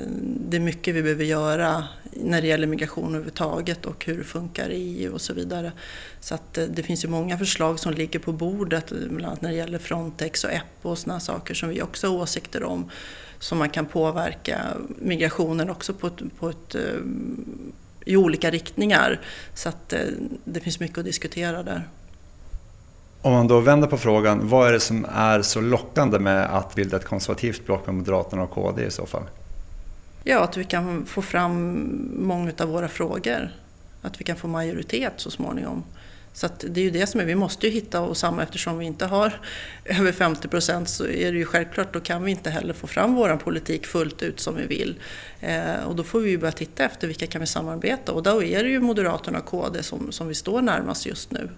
det är mycket vi behöver göra när det gäller migration överhuvudtaget och hur det funkar i EU och så vidare. Så att eh, det finns ju många förslag som ligger på bordet, eh, bland annat när det gäller Frontex och EPPO och sådana saker som vi också har åsikter om. Som man kan påverka migrationen också på ett, på ett, i olika riktningar. Så att det finns mycket att diskutera där. Om man då vänder på frågan, vad är det som är så lockande med att bilda ett konservativt block med Moderaterna och KD i så fall? Ja, att vi kan få fram många av våra frågor. Att vi kan få majoritet så småningom. Så det är ju det som är, vi måste ju hitta och samma eftersom vi inte har över 50 procent så är det ju självklart, då kan vi inte heller få fram vår politik fullt ut som vi vill. Eh, och då får vi ju börja titta efter vilka kan vi samarbeta och då är det ju Moderaterna och KD som, som vi står närmast just nu.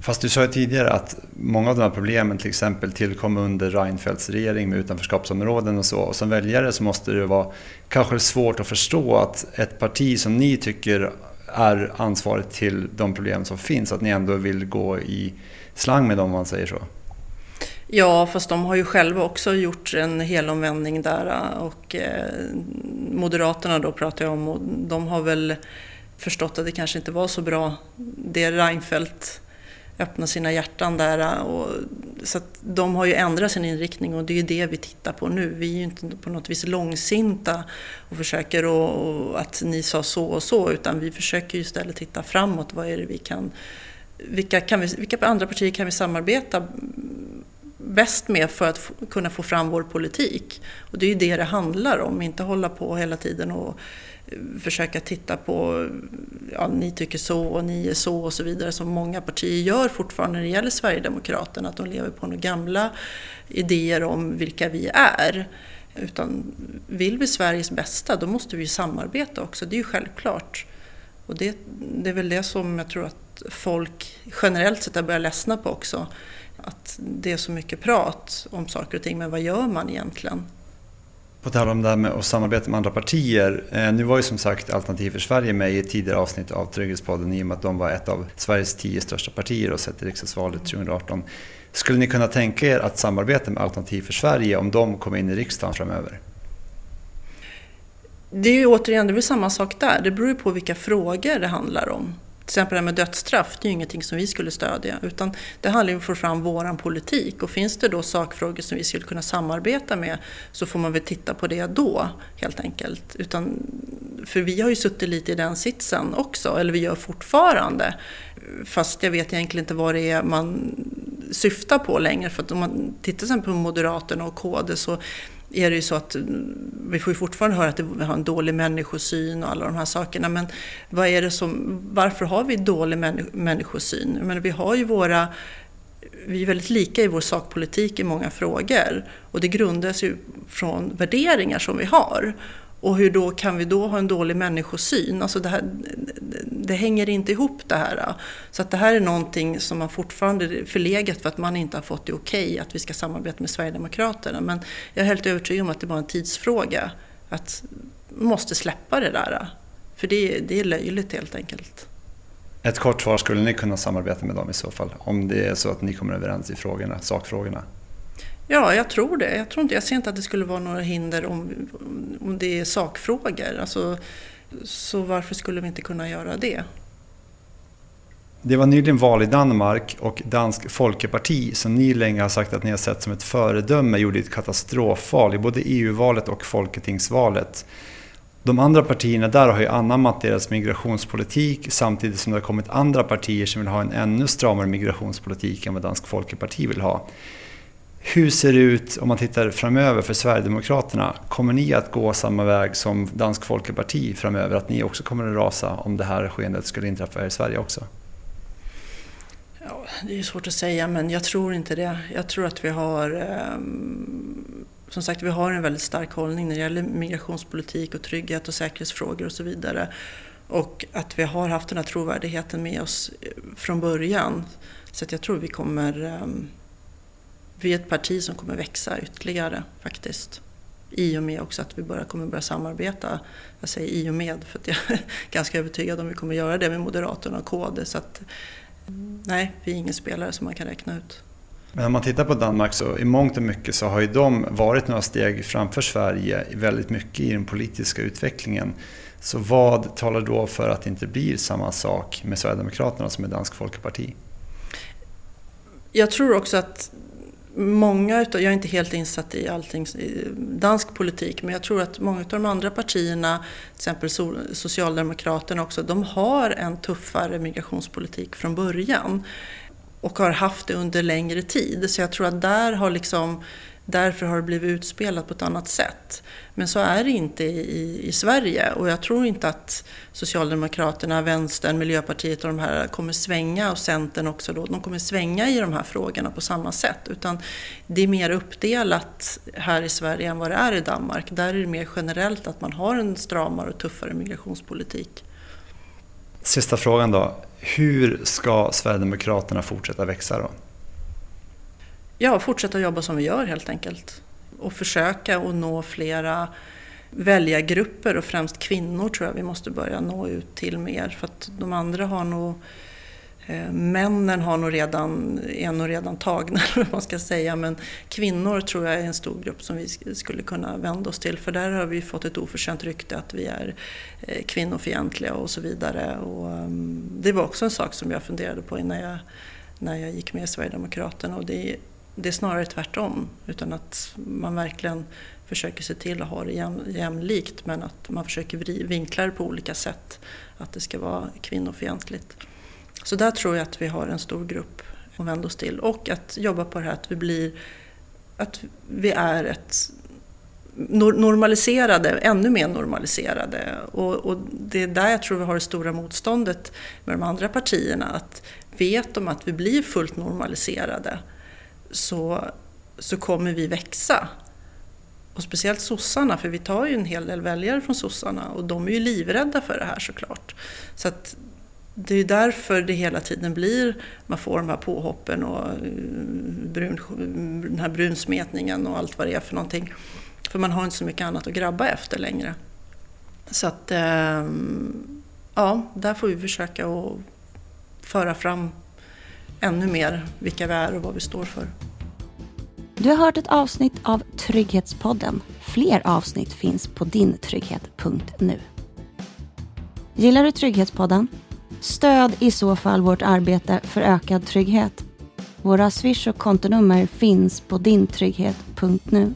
Fast du sa ju tidigare att många av de här problemen till exempel tillkom under Reinfeldts regering med utanförskapsområden och så. Och som väljare så måste det vara kanske svårt att förstå att ett parti som ni tycker är ansvarigt till de problem som finns, att ni ändå vill gå i slang med dem om man säger så. Ja, fast de har ju själva också gjort en helomvändning där eh, och eh, Moderaterna då pratar jag om och de har väl förstått att det kanske inte var så bra det Reinfeldt öppna sina hjärtan där. Och, så de har ju ändrat sin inriktning och det är ju det vi tittar på nu. Vi är ju inte på något vis långsinta och försöker och, att ni sa så och så utan vi försöker ju istället titta framåt. Vad är det vi kan, vilka, kan vi, vilka andra partier kan vi samarbeta bäst med för att kunna få fram vår politik. Och det är ju det det handlar om, inte hålla på hela tiden och försöka titta på, ja ni tycker så och ni är så och så vidare som många partier gör fortfarande när det gäller Sverigedemokraterna, att de lever på några gamla idéer om vilka vi är. Utan vill vi Sveriges bästa då måste vi samarbeta också, det är ju självklart. Och det, det är väl det som jag tror att folk generellt sett har börjat ledsna på också. Att det är så mycket prat om saker och ting, men vad gör man egentligen? På tal om det här med att samarbeta med andra partier. Eh, nu var ju som sagt Alternativ för Sverige med i ett tidigare avsnitt av Trygghetspodden i och med att de var ett av Sveriges tio största partier och sett i riksdagsvalet 2018. Skulle ni kunna tänka er att samarbeta med Alternativ för Sverige om de kommer in i riksdagen framöver? Det är ju återigen det är samma sak där. Det beror ju på vilka frågor det handlar om. Till exempel det här med dödsstraff, det är ju ingenting som vi skulle stödja. Utan det handlar ju om att få fram våran politik. Och finns det då sakfrågor som vi skulle kunna samarbeta med så får man väl titta på det då, helt enkelt. Utan, för vi har ju suttit lite i den sitsen också, eller vi gör fortfarande. Fast jag vet egentligen inte vad det är man syftar på längre. För att om man tittar sen på Moderaterna och KD så är det ju så att mm, vi får ju fortfarande höra att vi har en dålig människosyn och alla de här sakerna. Men vad är det som, varför har vi dålig människosyn? Men vi har ju våra vi är väldigt lika i vår sakpolitik i många frågor och det grundas ju från värderingar som vi har. Och hur då kan vi då ha en dålig människosyn? Alltså det, här, det hänger inte ihop det här. Så att det här är någonting som man fortfarande är förlegat för att man inte har fått det okej okay, att vi ska samarbeta med Sverigedemokraterna. Men jag är helt övertygad om att det var en tidsfråga. Att man måste släppa det där. För det, det är löjligt helt enkelt. Ett kort svar, skulle ni kunna samarbeta med dem i så fall? Om det är så att ni kommer överens i frågorna, sakfrågorna? Ja, jag tror det. Jag, tror inte, jag ser inte att det skulle vara några hinder om, om det är sakfrågor. Alltså, så varför skulle vi inte kunna göra det? Det var nyligen val i Danmark och Dansk Folkeparti som ni länge har sagt att ni har sett som ett föredöme gjorde ett katastrofval i både EU-valet och Folketingsvalet. De andra partierna där har ju anammat deras migrationspolitik samtidigt som det har kommit andra partier som vill ha en ännu stramare migrationspolitik än vad Dansk Folkeparti vill ha. Hur ser det ut om man tittar framöver för Sverigedemokraterna? Kommer ni att gå samma väg som Dansk Folkeparti framöver? Att ni också kommer att rasa om det här skeendet skulle inträffa i Sverige också? Ja, det är svårt att säga men jag tror inte det. Jag tror att vi har ehm, som sagt, vi har en väldigt stark hållning när det gäller migrationspolitik och trygghet och säkerhetsfrågor och så vidare. Och att vi har haft den här trovärdigheten med oss eh, från början. Så att jag tror vi kommer ehm, vi är ett parti som kommer växa ytterligare faktiskt. I och med också att vi bara kommer börja samarbeta. Jag säger i och med för att jag är ganska övertygad om vi kommer göra det med Moderaterna och KD. Så att, nej, vi är ingen spelare som man kan räkna ut. Men om man tittar på Danmark så i mångt och mycket så har ju de varit några steg framför Sverige väldigt mycket i den politiska utvecklingen. Så vad talar då för att det inte blir samma sak med Sverigedemokraterna som med Dansk Folkeparti? Jag tror också att många utav, jag är inte helt insatt i allting i dansk politik, men jag tror att många av de andra partierna, till exempel Socialdemokraterna också, de har en tuffare migrationspolitik från början. Och har haft det under längre tid. Så jag tror att där har liksom Därför har det blivit utspelat på ett annat sätt. Men så är det inte i, i Sverige och jag tror inte att Socialdemokraterna, Vänstern, Miljöpartiet och de här kommer svänga och Centern också då, de kommer svänga i de här frågorna på samma sätt. Utan det är mer uppdelat här i Sverige än vad det är i Danmark. Där är det mer generellt att man har en stramare och tuffare migrationspolitik. Sista frågan då. Hur ska Sverigedemokraterna fortsätta växa då? Ja, fortsätta jobba som vi gör helt enkelt. Och försöka att nå flera väljargrupper och främst kvinnor tror jag vi måste börja nå ut till mer. För att de andra har nog eh, Männen har nog redan, är nog redan tagna, vad man ska säga. Men kvinnor tror jag är en stor grupp som vi skulle kunna vända oss till. För där har vi fått ett oförtjänt rykte att vi är eh, kvinnofientliga och så vidare. Och, um, det var också en sak som jag funderade på innan jag, när jag gick med i Sverigedemokraterna. Och det det är snarare tvärtom. Utan att man verkligen försöker se till att ha det jäm, jämlikt men att man försöker vinkla det på olika sätt. Att det ska vara kvinnofientligt. Så där tror jag att vi har en stor grupp att vända oss till. Och att jobba på det här att vi blir, att vi är ett normaliserade, ännu mer normaliserade. Och, och, det är där jag tror vi har det stora motståndet med de andra partierna. Att vet de att vi blir fullt normaliserade så, så kommer vi växa. Och speciellt sossarna, för vi tar ju en hel del väljare från sossarna och de är ju livrädda för det här såklart. Så att det är därför det hela tiden blir, man får de här påhoppen och eh, brun, den här brunsmetningen och allt vad det är för någonting. För man har inte så mycket annat att grabba efter längre. Så att, ehm, ja, där får vi försöka att föra fram ännu mer vilka vi är och vad vi står för. Du har hört ett avsnitt av Trygghetspodden. Fler avsnitt finns på dintrygghet.nu. Gillar du Trygghetspodden? Stöd i så fall vårt arbete för ökad trygghet. Våra swish och kontonummer finns på dintrygghet.nu